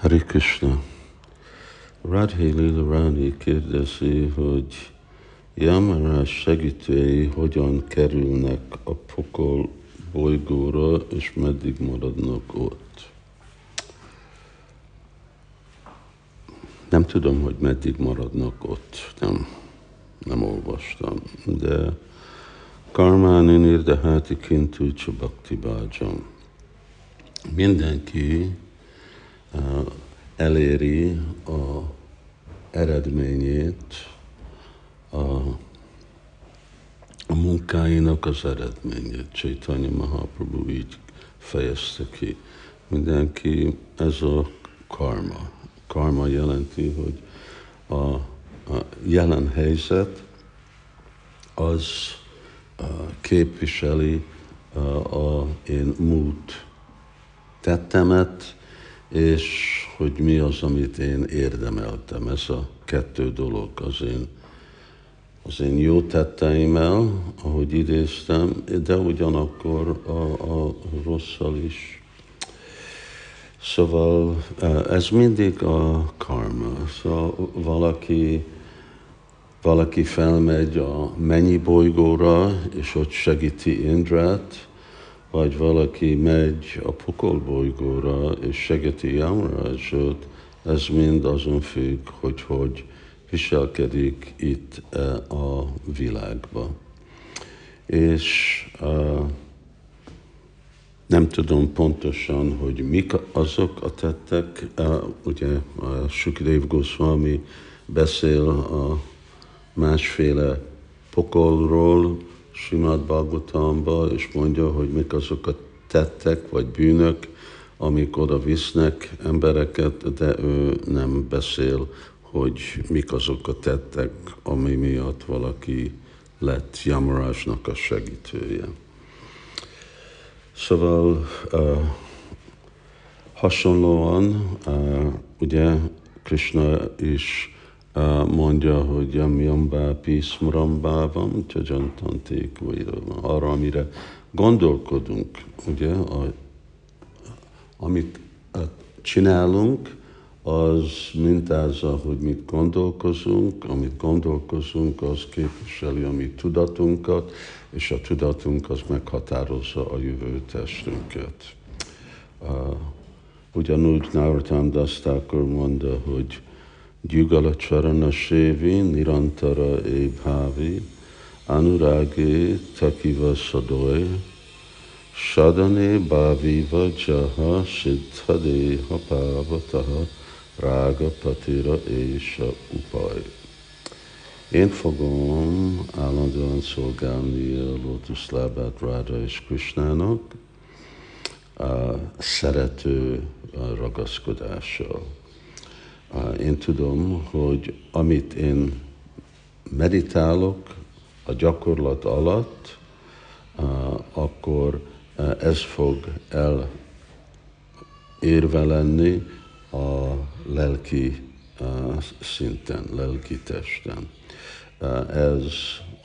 Hare Krishna. Radhe Lila Rani kérdezi, hogy Yamarás segítői hogyan kerülnek a pokol bolygóra, és meddig maradnak ott. Nem tudom, hogy meddig maradnak ott, nem, nem olvastam, de Karmáni Nirdeháti Kintu Csabakti Bájam. Mindenki eléri a eredményét, a, a munkáinak az eredményét. Chaitanya Mahaprabhu így fejezte ki. Mindenki, ez a karma. Karma jelenti, hogy a, a jelen helyzet az a, képviseli a, a én múlt tettemet, és hogy mi az, amit én érdemeltem. Ez a kettő dolog az én, az én jó tetteimmel, ahogy idéztem, de ugyanakkor a, a rosszal is. Szóval e, ez mindig a karma. Szóval valaki, valaki felmegy a mennyi bolygóra, és ott segíti Indrát, vagy valaki megy a pokolbolygóra és segíti Yamrajot, ez mind azon függ, hogy hogy viselkedik itt a világba. És uh, nem tudom pontosan, hogy mik azok a tettek. Uh, ugye uh, Sukidev Goswami beszél a másféle pokolról, Simát Bhagavatamba, és mondja, hogy mik azok a tettek vagy bűnök, amik oda visznek embereket, de ő nem beszél, hogy mik azok a tettek, ami miatt valaki lett Yamarásnak a segítője. Szóval uh, hasonlóan, uh, ugye Krishna is mondja, hogy yam yamba pismrambávam, csajantanték, vagy arra, amire gondolkodunk, ugye, a, amit csinálunk, az mintázza, hogy mit gondolkozunk, amit gondolkozunk, az képviseli a mi tudatunkat, és a tudatunk az meghatározza a jövő testünket. Uh, ugyanúgy Narottam Dastakor mondta, hogy Gyugala Charana Sévi Nirantara Ébhávi Anurage Takiva Sadoy Sadane Bhaviva Jaha Siddhadeha Pavataha Rága Patira Ésa Upaj. Én fogom állandóan szolgálni a lótuszlábát Ráda és Krisnának a szerető ragaszkodással. Én tudom, hogy amit én meditálok a gyakorlat alatt, akkor ez fog el érve lenni a lelki szinten, lelki testen. Ez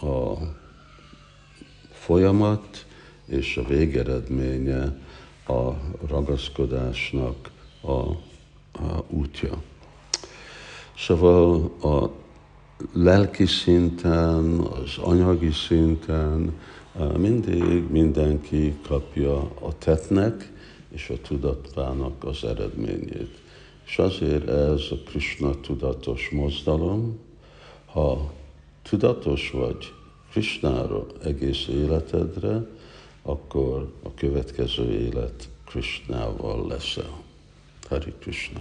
a folyamat és a végeredménye a ragaszkodásnak a, a útja. Szóval a lelki szinten, az anyagi szinten mindig mindenki kapja a tetnek és a tudatának az eredményét. És azért ez a Krishna tudatos mozdalom, ha tudatos vagy Krishnára egész életedre, akkor a következő élet Krishnával leszel. Hari Krishna.